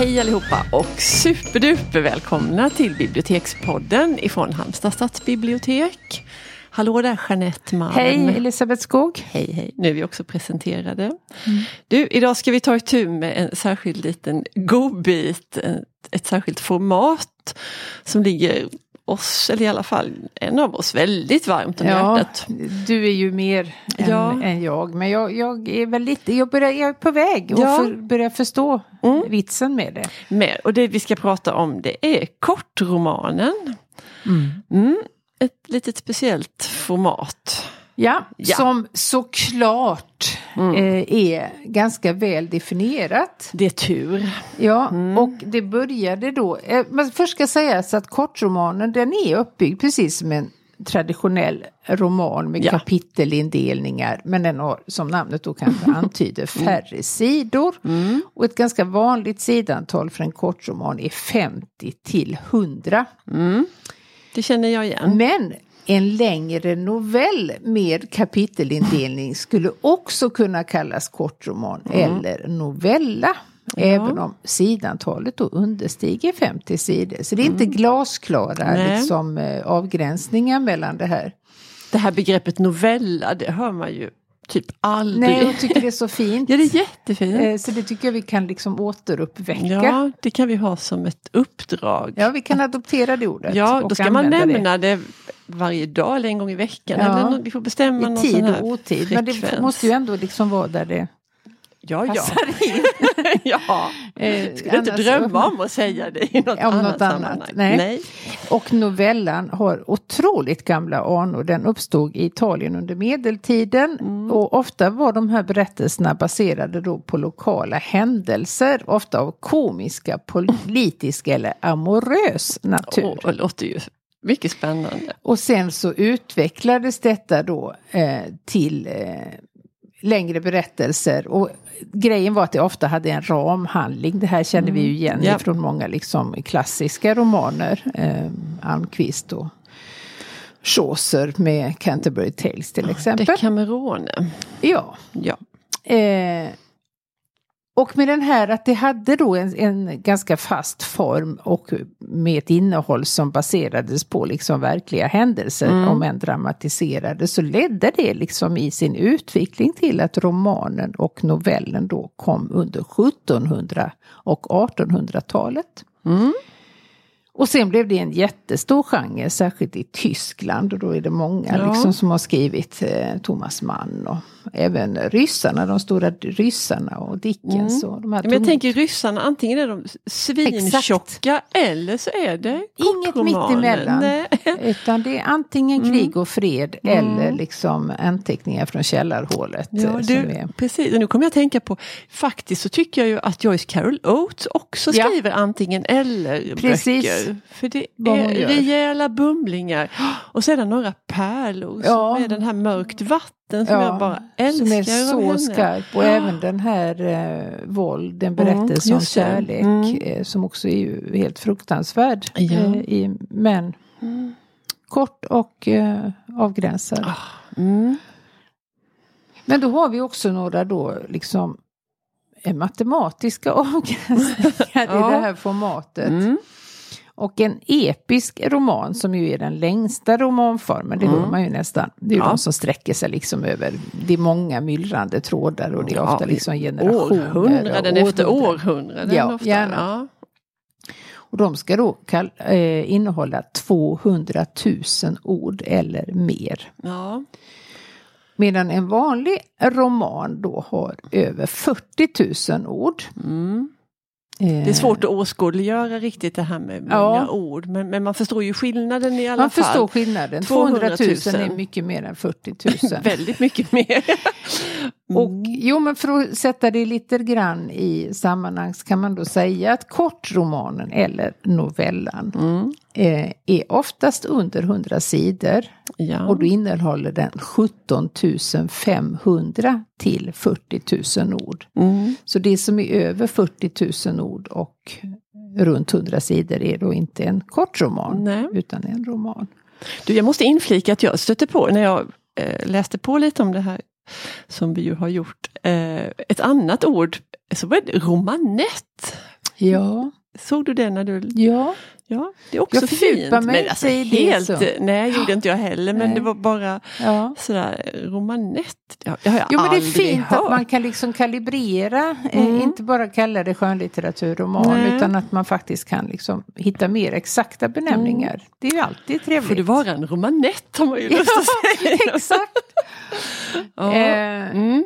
Hej allihopa och superduper välkomna till Bibliotekspodden ifrån Halmstad stadsbibliotek. Hallå där Jeanette Malm. Hej Elisabeth Skog. Hej hej, nu är vi också presenterade. Mm. Du, idag ska vi ta itu med en särskild liten godbit, ett särskilt format som ligger oss, eller i alla fall en av oss, väldigt varmt om ja, hjärtat. Du är ju mer ja. än, än, jag, men jag, jag är väl lite, jag, börjar, jag är på väg ja. och för, börjar förstå mm. vitsen med det. Med, och det vi ska prata om det är kortromanen. Mm. Mm, ett litet speciellt format. Ja, ja. som såklart mm. eh, är ganska väl definierat. Det är tur. Ja, mm. och det började då, eh, man först ska sägas att kortromanen den är uppbyggd precis som en traditionell roman med ja. kapitelindelningar men den har som namnet då kanske antyder färre sidor. Mm. Och ett ganska vanligt sidantal för en kortroman är 50 till 100. Mm. Det känner jag igen. Men en längre novell med kapitelindelning skulle också kunna kallas kortroman mm. eller novella. Ja. Även om sidantalet då understiger 50 sidor. Så det är inte mm. glasklara liksom, eh, avgränsningar mellan det här. Det här begreppet novella, det hör man ju typ aldrig. Nej, jag tycker det är så fint. ja, det är jättefint. Eh, så det tycker jag vi kan liksom återuppväcka. Ja, det kan vi ha som ett uppdrag. Ja, vi kan adoptera det ordet. Ja, då ska man nämna det. det varje dag eller en gång i veckan. Ja. Eller vi får bestämma I någon tid och otid. Frekvens. Men det måste ju ändå liksom vara där det Ja, ja. ja. Eh, Skulle inte drömma om att säga det i något om annat, något annat. Nej. Nej. Och novellan har otroligt gamla anor. Den uppstod i Italien under medeltiden. Mm. Och ofta var de här berättelserna baserade då på lokala händelser. Ofta av komiska, politiska eller amorös natur. Oh, det låter ju mycket spännande. Och sen så utvecklades detta då eh, till eh, längre berättelser. Och grejen var att det ofta hade en ramhandling. Det här känner mm. vi ju mm. igen ja. från många liksom klassiska romaner. Eh, Almqvist och Chaucer med Canterbury Tales till exempel. Decamerone. Ja. ja. Eh, och med den här att det hade då en, en, ganska fast form och med ett innehåll som baserades på liksom verkliga händelser, mm. om än dramatiserade, så ledde det liksom i sin utveckling till att romanen och novellen då kom under 1700 och 1800-talet. Mm. Och sen blev det en jättestor genre, särskilt i Tyskland. Och då är det många ja. liksom, som har skrivit eh, Thomas Mann och även ryssarna, de stora ryssarna och Dickens. Mm. Och de här Men jag tänker ryssarna, antingen är de svintjocka eller så är det Inget mittemellan. Utan det är antingen mm. krig och fred mm. eller liksom anteckningar från källarhålet. Ja, eh, du, är... Precis, och nu kommer jag att tänka på, faktiskt så tycker jag ju att Joyce Carol Oates också skriver ja. antingen eller precis. böcker. För det är rejäla bumlingar. Och sedan några pärlor ja. som är den här mörkt vatten som ja, jag bara älskar. Som är så skarp och även den här eh, våld, en berättelse mm, om kärlek mm. eh, som också är helt fruktansvärd. Ja. Eh, i, men mm. kort och eh, avgränsad. Ah, mm. Men då har vi också några då liksom eh, matematiska avgränsningar ja. i det här formatet. Och en episk roman som ju är den längsta romanformen, det mm. hör man ju nästan. Det är ju ja. de som sträcker sig liksom över de många myllrande trådar och det är ja, ofta liksom generationer. Århundraden efter århundraden. Ja, ofta. gärna. Ja. Och de ska då kall, eh, innehålla 200 000 ord eller mer. Ja. Medan en vanlig roman då har över 40 000 ord. Mm. Det är svårt att åskådliggöra riktigt det här med många ja. ord men, men, man förstår ju skillnaden i alla fall. Man förstår skillnaden. 200 000, 000 är mycket mer än 40 000. Väldigt mycket mer. Mm. Och jo men för att sätta det lite grann i sammanhang så kan man då säga att kortromanen eller novellan mm. eh, är oftast under 100 sidor. Ja. Och då innehåller den 17 500 till 40 000 ord. Mm. Så det som är över 40 000 ord och runt 100 sidor är då inte en kortroman Nej. utan en roman. Du, jag måste inflika att jag stötte på när jag eh, läste på lite om det här som vi ju har gjort. Eh, ett annat ord, romanett. Ja. Såg du det när du... Ja. Ja, det är också jag fint. Men alltså helt, så. nej, gjorde inte jag heller. Men nej. det var bara ja. sådär romanett. Det, det har jag jo, men det är fint hört. att man kan liksom kalibrera. Eh, mm. Eh, inte bara kalla det skönlitteraturroman nej. utan att man faktiskt kan liksom hitta mer exakta benämningar. Mm. Det är ju alltid trevligt. Får det vara en romanett har man ju lust att säga. exakt. ja. eh, mm.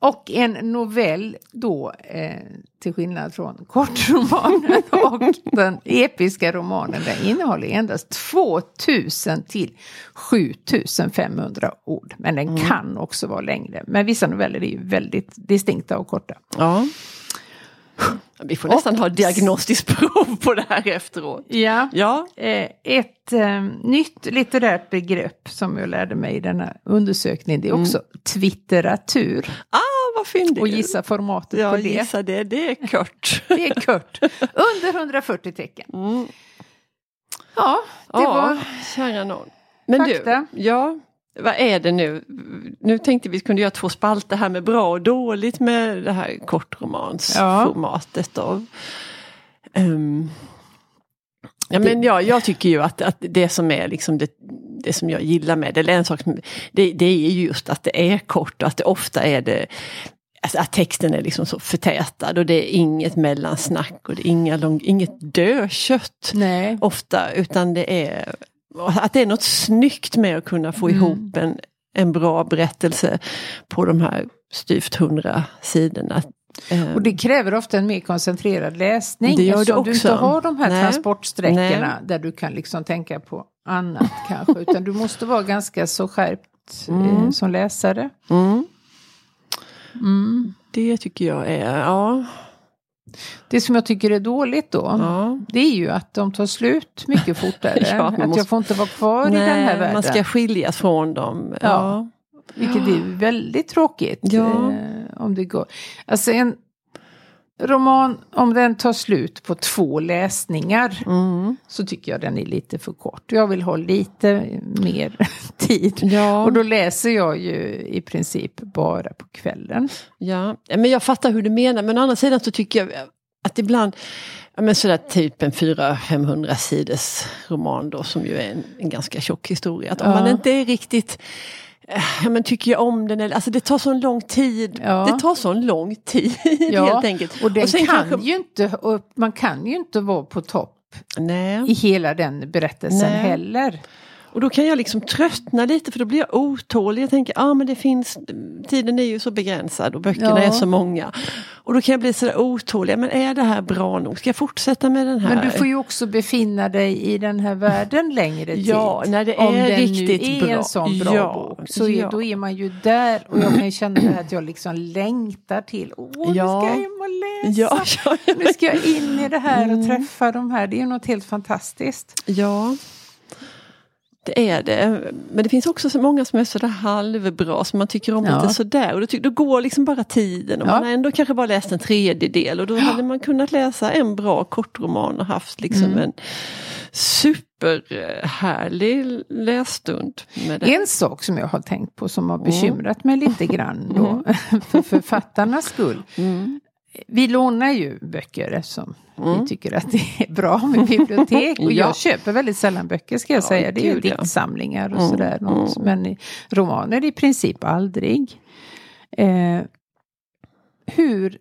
Och en novell då, eh, till skillnad från kortromanen och den episka romanen, den innehåller endast 2000 till 7500 ord. Men den mm. kan också vara längre. Men vissa noveller är ju väldigt distinkta och korta. Ja. Vi får nästan och, ha diagnostiskt prov på det här efteråt. Ja, ja. Eh, ett eh, nytt litterärt begrepp som jag lärde mig i denna undersökning det är också mm. twitteratur. Ah, vad fyndigt! Och gissa formatet ja, på det. Gissa det, det är kort. det är kort. Under 140 tecken. Mm. Ja, det ja, var... Kära någon. Men fakta. du, ja, vad är det nu? Nu tänkte vi kunde göra två spalter här med bra och dåligt med det här kortromansformatet. Ja. Um, ja, men ja, jag tycker ju att, att det som är liksom det, det som jag gillar med det, eller en sak, det, det är just att det är kort och att det ofta är det Alltså att texten är liksom så förtätad och det är inget mellansnack och det är inga lång, inget dödkött ofta utan det är att det är något snyggt med att kunna få mm. ihop en, en bra berättelse på de här styvt hundra sidorna. Eh, och det kräver ofta en mer koncentrerad läsning det gör det också. du inte har de här Nej. transportsträckorna Nej. där du kan liksom tänka på annat kanske. Utan du måste vara ganska så skärpt mm. eh, som läsare. Mm. Mm. Det tycker jag är, ja. Det som jag tycker är dåligt då, ja. det är ju att de tar slut mycket fortare. ja, att måste... jag får inte vara kvar Nej, i den här världen. Man ska skiljas från dem. Ja. ja. Vilket är väldigt tråkigt. Eh, om det går. Alltså en roman, om den tar slut på två läsningar mm. så tycker jag den är lite för kort. Jag vill ha lite mer tid. Ja. Och då läser jag ju i princip bara på kvällen. Ja, men jag fattar hur du menar. Men å andra sidan så tycker jag att ibland Ja men sådär typ en 400-500 sidors roman då som ju är en, en ganska tjock historia. Att om ja. man inte är riktigt ja, men tycker jag om den? Alltså det tar så lång tid. Ja. Det tar så lång tid ja. helt enkelt. Och, och kan kanske... ju inte, man kan ju inte vara på topp Nej. i hela den berättelsen Nej. heller. Och då kan jag liksom tröttna lite för då blir jag otålig. Jag tänker, ja ah, men det finns, tiden är ju så begränsad och böckerna ja. är så många. Och då kan jag bli sådär otålig, men är det här bra nog? Ska jag fortsätta med den här? Men du får ju också befinna dig i den här världen längre tid. Ja, när det är Om riktigt nu är bra. en sån bra ja, bok. Så ja. då är man ju där och jag kan känna att jag liksom längtar till, åh nu ska jag hem och läsa. Ja, nu ska jag in i det här och mm. träffa de här. Det är ju något helt fantastiskt. Ja. Det är det. Men det finns också så många som är sådär halvbra som man tycker om ja. lite sådär. Och då, då går liksom bara tiden och ja. man har ändå kanske bara läst en tredjedel. Och då hade man kunnat läsa en bra kortroman och haft liksom mm. en superhärlig lässtund. En sak som jag har tänkt på som har bekymrat mig lite grann då, mm. för författarnas skull. Mm. Vi lånar ju böcker eftersom mm. vi tycker att det är bra med bibliotek. Och jag köper väldigt sällan böcker ska jag ja, säga. Det är diktsamlingar och mm. sådär. Mm. Men romaner i princip aldrig. Eh, hur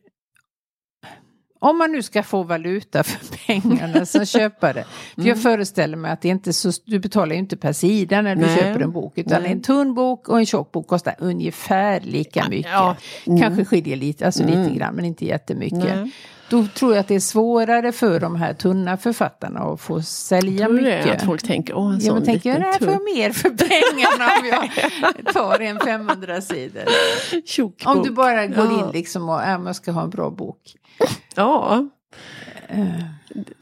om man nu ska få valuta för pengarna som köpare. För mm. jag föreställer mig att det inte så, du betalar ju inte per sida när du Nej. köper en bok. Utan Nej. en tunn bok och en tjock bok kostar ungefär lika mycket. Ja. Mm. Kanske skiljer lite, alltså mm. lite grann men inte jättemycket. Nej. Då tror jag att det är svårare för de här tunna författarna att få sälja tror mycket. Det, att folk tänker, åh en sån ja, tänker jag, det här får jag mer för pengarna om jag tar en 500 sidor. Om du bara går ja. in liksom och, äh, jag ska ha en bra bok. Ja.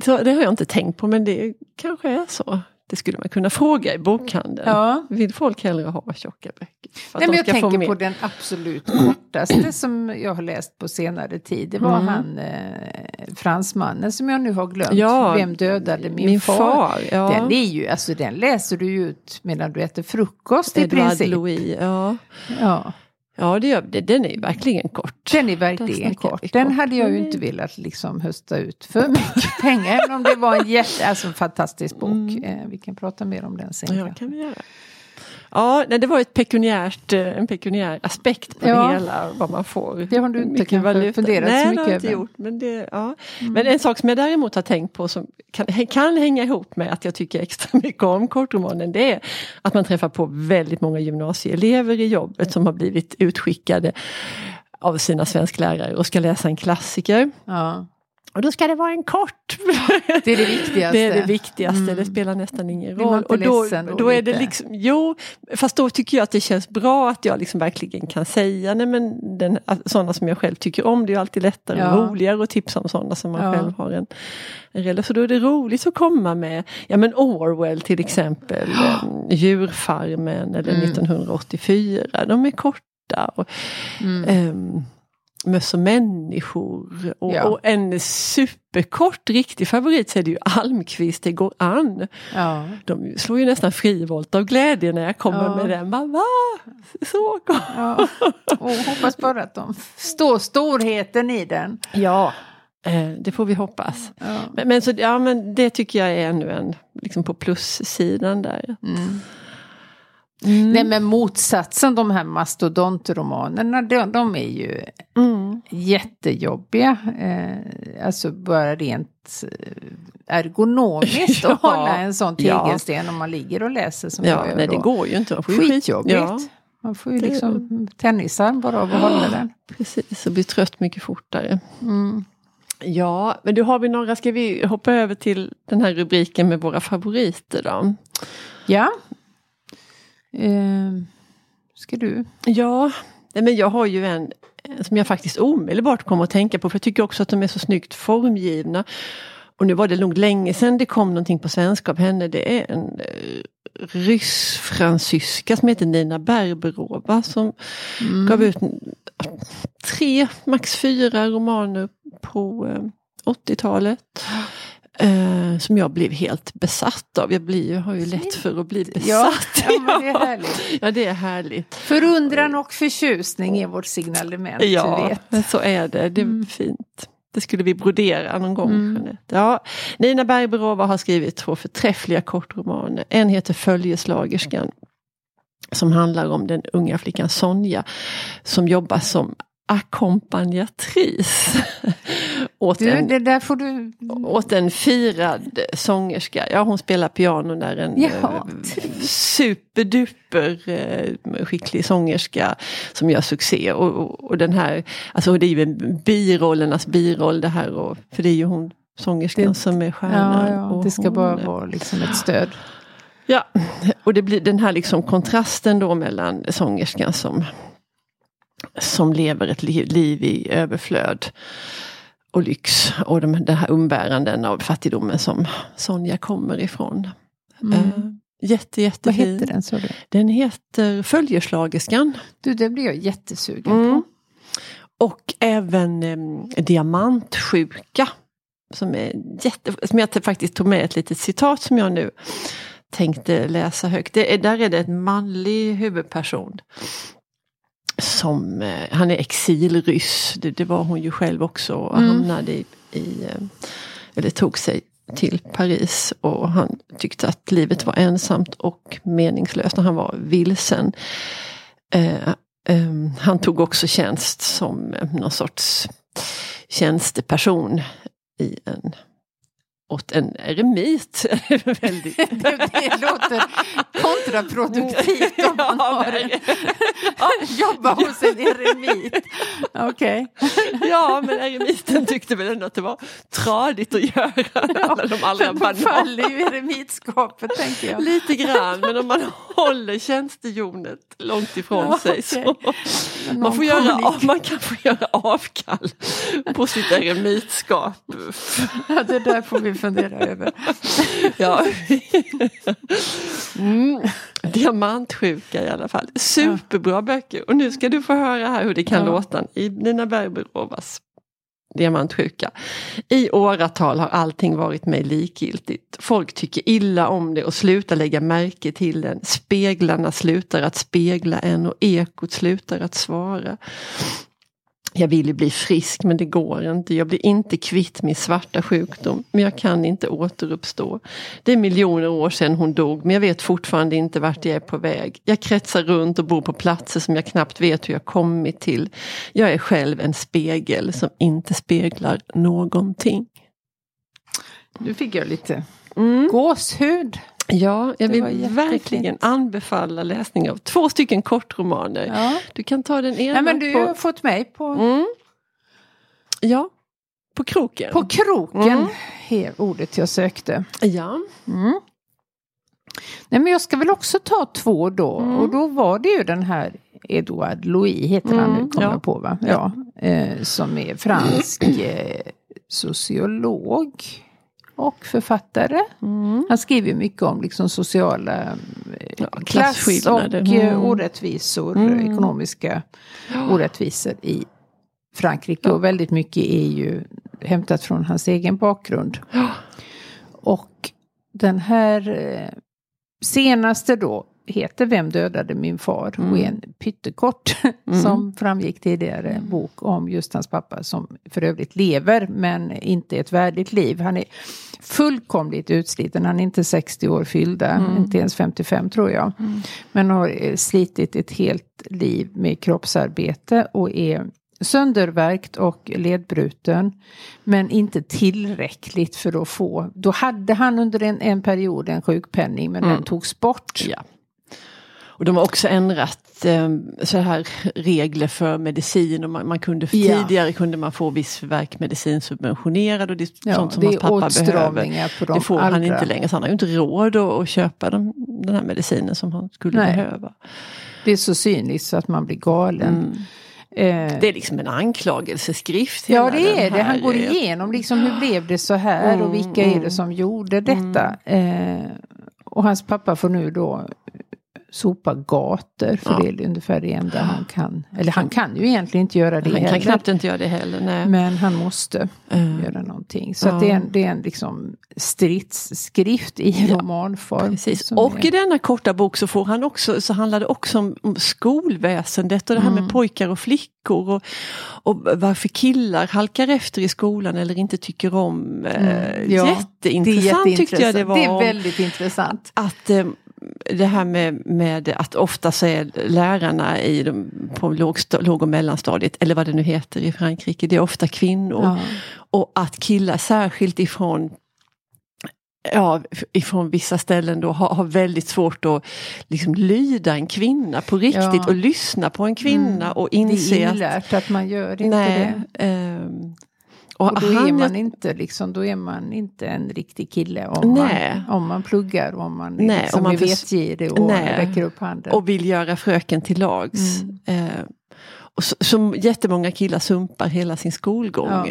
Så det har jag inte tänkt på men det kanske är så. Det skulle man kunna fråga i bokhandeln. Ja. Vill folk hellre ha tjocka böcker? Nej, men jag tänker på den absolut kortaste som jag har läst på senare tid. Det var mm. han eh, fransmannen som jag nu har glömt. Ja, Vem dödade min, min far? far ja. Den är ju, alltså den läser du ut medan du äter frukost Edward i princip. Louis, ja. ja. Ja, det gör, det, den är ju verkligen kort. Den är verkligen kort. Den kort. hade jag ju inte velat liksom hösta ut för mycket pengar. Även om det var en jätte, alltså fantastisk bok. Mm. Eh, vi kan prata mer om den sen. Ja, kan vi göra. Ja, det var ett pekuniärt, eh, en pekuniär aspekt på ja. det hela, vad man får. Det har du inte kanske funderat Nej, så mycket över. Nej, det har jag inte gjort. Men, det, ja. Mm. men en sak som jag däremot har tänkt på som kan, kan hänga ihop med att jag tycker extra mycket om kortromanen, det är att man träffar på väldigt många gymnasieelever i jobbet som har blivit utskickade av sina svensklärare och ska läsa en klassiker. Ja. Och då ska det vara en kort. Det är det viktigaste. Det är det viktigaste, mm. det spelar nästan ingen roll. Och då, då, är det liksom, jo, fast då tycker jag att det känns bra att jag liksom verkligen kan säga, nej men den, sådana som jag själv tycker om, det är alltid lättare ja. och roligare att tipsa om sådana som man ja. själv har en, en relation. Så då är det roligt att komma med, ja men Orwell till exempel, oh. Djurfarmen eller mm. 1984, de är korta. Och, mm. um, Möss och människor. Och, ja. och, en superkort riktig favorit så är det ju Almqvist, det går an. Ja. De slår ju nästan frivolt av glädje när jag kommer ja. med den. Man, va? Så! Ja. Och hoppas bara att de står storheten i den. Ja, eh, det får vi hoppas. Men, men, så, ja, men det tycker jag är ännu en liksom på plussidan där. Mm. Mm. Nej men motsatsen, de här mastodontromanerna, de, de är ju mm. jättejobbiga. Eh, alltså bara rent eh, ergonomiskt ja. att hålla en sån tegelsten ja. om man ligger och läser som ja, jag gör nej, det går ju inte. Skitjobbigt. Ja. Man får ju det liksom tennisarm bara av att hålla den. Precis, och blir trött mycket fortare. Mm. Ja, men då har vi några, ska vi hoppa över till den här rubriken med våra favoriter då? Ja. Eh, ska du? Ja, men jag har ju en som jag faktiskt omedelbart kommer att tänka på för jag tycker också att de är så snyggt formgivna. Och nu var det nog länge sedan det kom någonting på svenska av henne. Det är en eh, ryss-fransyska som heter Nina Berberova som mm. gav ut tre, max fyra romaner på eh, 80-talet. Eh, som jag blev helt besatt av. Jag, blir, har ju lätt för att bli besatt. Ja, ja det är härligt. ja, det är härligt. Förundran och förtjusning är vårt signalement. Ja, så är det. Det är mm. fint. Det skulle vi brodera någon gång. Mm. Ja, Nina Bergberova har skrivit två förträffliga kortromaner. En heter Följeslagerskan som handlar om den unga flickan Sonja som jobbar som ackompanjatris. Åt, du, en, det där får du... åt en firad sångerska. Ja hon spelar piano där en ja, eh, superduper eh, skicklig sångerska som gör succé. Och, och, och, den här, alltså det är ju en birollernas biroll det här. Och, för det är ju hon sångerskan det, som är stjärnan. Ja, ja, det ska hon, bara vara liksom ett stöd. Ja, och det blir den här liksom kontrasten då mellan sångerskan som som lever ett liv i överflöd och lyx och de, den här umbäranden av fattigdomen som Sonja kommer ifrån. Mm. Uh, jätte, jättefin. Vad heter den? Sorry. Den heter Följeslagerskan. Du, det blir jag jättesugen mm. på. Och även um, Diamantsjuka. Som, är jätte, som jag faktiskt tog med ett litet citat som jag nu tänkte läsa högt. Det är, där är det en manlig huvudperson som, eh, han är exilryss, det, det, var hon ju själv också och mm. hamnade i, i, eh, eller tog sig till Paris och han tyckte att livet var ensamt och meningslöst när han var vilsen. Eh, eh, han tog också tjänst som eh, någon sorts tjänsteperson i en åt en eremit. Väldigt. det, det låter kontraproduktivt om man ja, har jobba hos en eremit. Okej. Okay. ja, men eremiten tyckte väl ändå att det var tradigt att göra alla de allra banala. faller ju eremitskapet tänker jag. Lite grann, men om man håller tjänstehjonet långt ifrån ja, sig så man, får göra, man kan få göra avkall på sitt eremitskap. Ja, det där får vi fundera över. ja. Mm. Diamantsjuka i alla fall. Superbra böcker. Och nu ska du få höra här hur det kan ja. låta i Nina Berberovas diamantsjuka. I åratal har allting varit mig likgiltigt. Folk tycker illa om det och slutar lägga märke till den. Speglarna slutar att spegla en och ekot slutar att svara. Jag vill ju bli frisk men det går inte. Jag blir inte kvitt min svarta sjukdom. Men jag kan inte återuppstå. Det är miljoner år sedan hon dog men jag vet fortfarande inte vart jag är på väg. Jag kretsar runt och bor på platser som jag knappt vet hur jag kommit till. Jag är själv en spegel som inte speglar någonting. Nu fick jag lite mm. gåshud. Ja, jag vill verkligen anbefalla läsning av två stycken kortromaner. Ja. Du kan ta den ena. Ja, men du på... har fått mig på... Mm. Ja, på kroken. På kroken, mm. ordet jag sökte. Ja. Mm. Nej, men jag ska väl också ta två då. Mm. Och då var det ju den här Edouard Louis, heter han nu, mm, kommer ja. på va? Ja. Eh, som är fransk eh, sociolog och författare. Mm. Han skriver mycket om liksom sociala eh, ja, klass och eh, mm. orättvisor, mm. ekonomiska orättvisor i Frankrike. Och väldigt mycket är ju hämtat från hans egen bakgrund. Och den här eh, senaste då heter Vem dödade min far? Mm. och en pyttekort mm. som framgick tidigare mm. bok om just hans pappa som för övrigt lever men inte ett värdigt liv. Han är fullkomligt utsliten, han är inte 60 år fyllda, mm. inte ens 55 tror jag. Mm. Men har slitit ett helt liv med kroppsarbete och är sönderverkt och ledbruten. Men inte tillräckligt för att få, då hade han under en, en period en sjukpenning men mm. den togs bort. Ja. Och de har också ändrat eh, så här regler för medicin. Och man, man kunde, ja. Tidigare kunde man få viss värkmedicin subventionerad och det är ja, sånt som det hans pappa behöver. det får han inte längre. Så han har ju inte råd att, att köpa de, den här medicinen som han skulle Nej. behöva. Det är så cyniskt så att man blir galen. Mm. Eh. Det är liksom en anklagelseskrift. Ja det är det. Han går igenom liksom hur blev det så här mm, och vilka mm. är det mm. som gjorde detta. Mm. Eh, och hans pappa får nu då sopa gator. För ja. det är ungefär det enda han kan. Eller han kan ju egentligen inte göra det han heller. Han kan knappt inte göra det heller. Nej. Men han måste mm. göra någonting. Så ja. det, är en, det är en liksom stridsskrift i ja. romanform. Precis. Och är... i denna korta bok så, får han också, så handlar det också om, om skolväsendet och det här mm. med pojkar och flickor. Och, och varför killar halkar efter i skolan eller inte tycker om. Eh, mm. Ja, jätteintressant, jätteintressant tyckte jag det var. Det är väldigt intressant. Att eh, det här med, med att ofta så är lärarna i de, på låg, låg och mellanstadiet, eller vad det nu heter i Frankrike, det är ofta kvinnor. Ja. Och att killar särskilt ifrån ja, ifrån vissa ställen då har, har väldigt svårt att liksom lyda en kvinna på riktigt ja. och lyssna på en kvinna mm. och inse det är inlärt att, att man gör inte nej, det. Eh, och, och då, är man inte, liksom, då är man inte en riktig kille om, nej. man, om man pluggar om man nej, liksom, om man är vetgirig och nej. räcker upp handen. Och vill göra fröken till lags. Mm. Eh, och så, som jättemånga killar sumpar hela sin skolgång ja.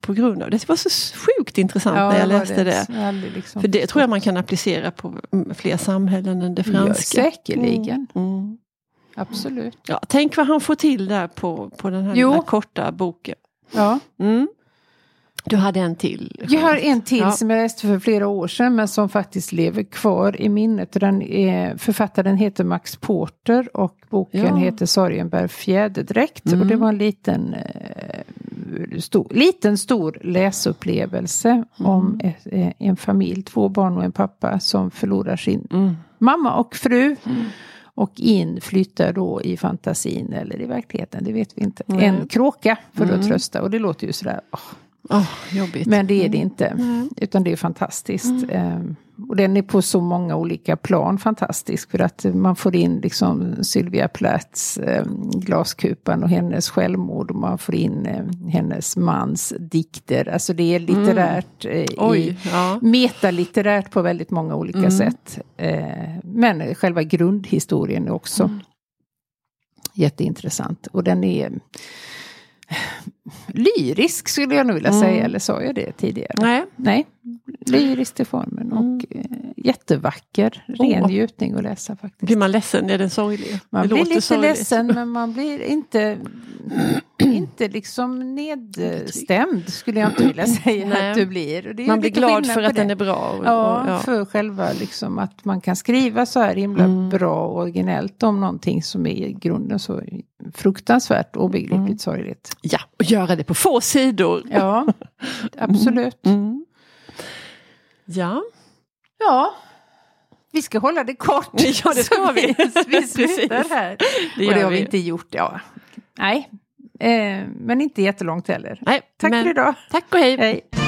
på grund av det. Det var så sjukt intressant ja, när jag läste det. det. Liksom För det tror jag man kan applicera på fler samhällen än det franska. Ja, säkerligen. Mm. Mm. Absolut. Ja, tänk vad han får till där på, på den här korta boken. Ja. Mm. Du hade en till? Jag har en till ja. som jag läste för flera år sedan men som faktiskt lever kvar i minnet. Den är, författaren heter Max Porter och boken ja. heter Sorgen bär fjäderdräkt. Mm. Och det var en liten, eh, stor, liten stor läsupplevelse mm. om eh, en familj, två barn och en pappa som förlorar sin mm. mamma och fru. Mm. Och in flyttar då i fantasin eller i verkligheten, det vet vi inte. En kråka för att mm. trösta och det låter ju sådär oh, Oh, Men det är det inte. Mm. Utan det är fantastiskt. Mm. Eh, och den är på så många olika plan fantastisk. För att man får in liksom Sylvia Plaths eh, Glaskupan och hennes självmord. Och man får in eh, hennes mans dikter. Alltså det är litterärt. Mm. Oj, ja. Metalitterärt på väldigt många olika mm. sätt. Men själva grundhistorien är också mm. jätteintressant. Och den är lyrisk skulle jag nog vilja säga, mm. eller sa jag det tidigare? Nej. Nej, lyrisk i formen och mm. jättevacker, ren oh. njutning att läsa faktiskt. Blir man ledsen? Är den sorglig? Man det blir lite sorgligt. ledsen men man blir inte, inte liksom nedstämd skulle jag inte vilja säga Nej. att du blir. man blir glad för att den är bra. Och, ja, ja, för själva liksom att man kan skriva så här himla mm. bra och originellt om någonting som är i grunden så fruktansvärt obegripligt mm. sorgligt. Ja, och göra det på få sidor. Ja, absolut. Mm. mm. Ja. Ja. Vi ska hålla det kort. Ja, det ska vi. vi slutar här. Det och det har vi. inte gjort. Ja. Nej, eh, men inte jättelångt heller. Nej, tack men, för idag. Tack och hej. hej.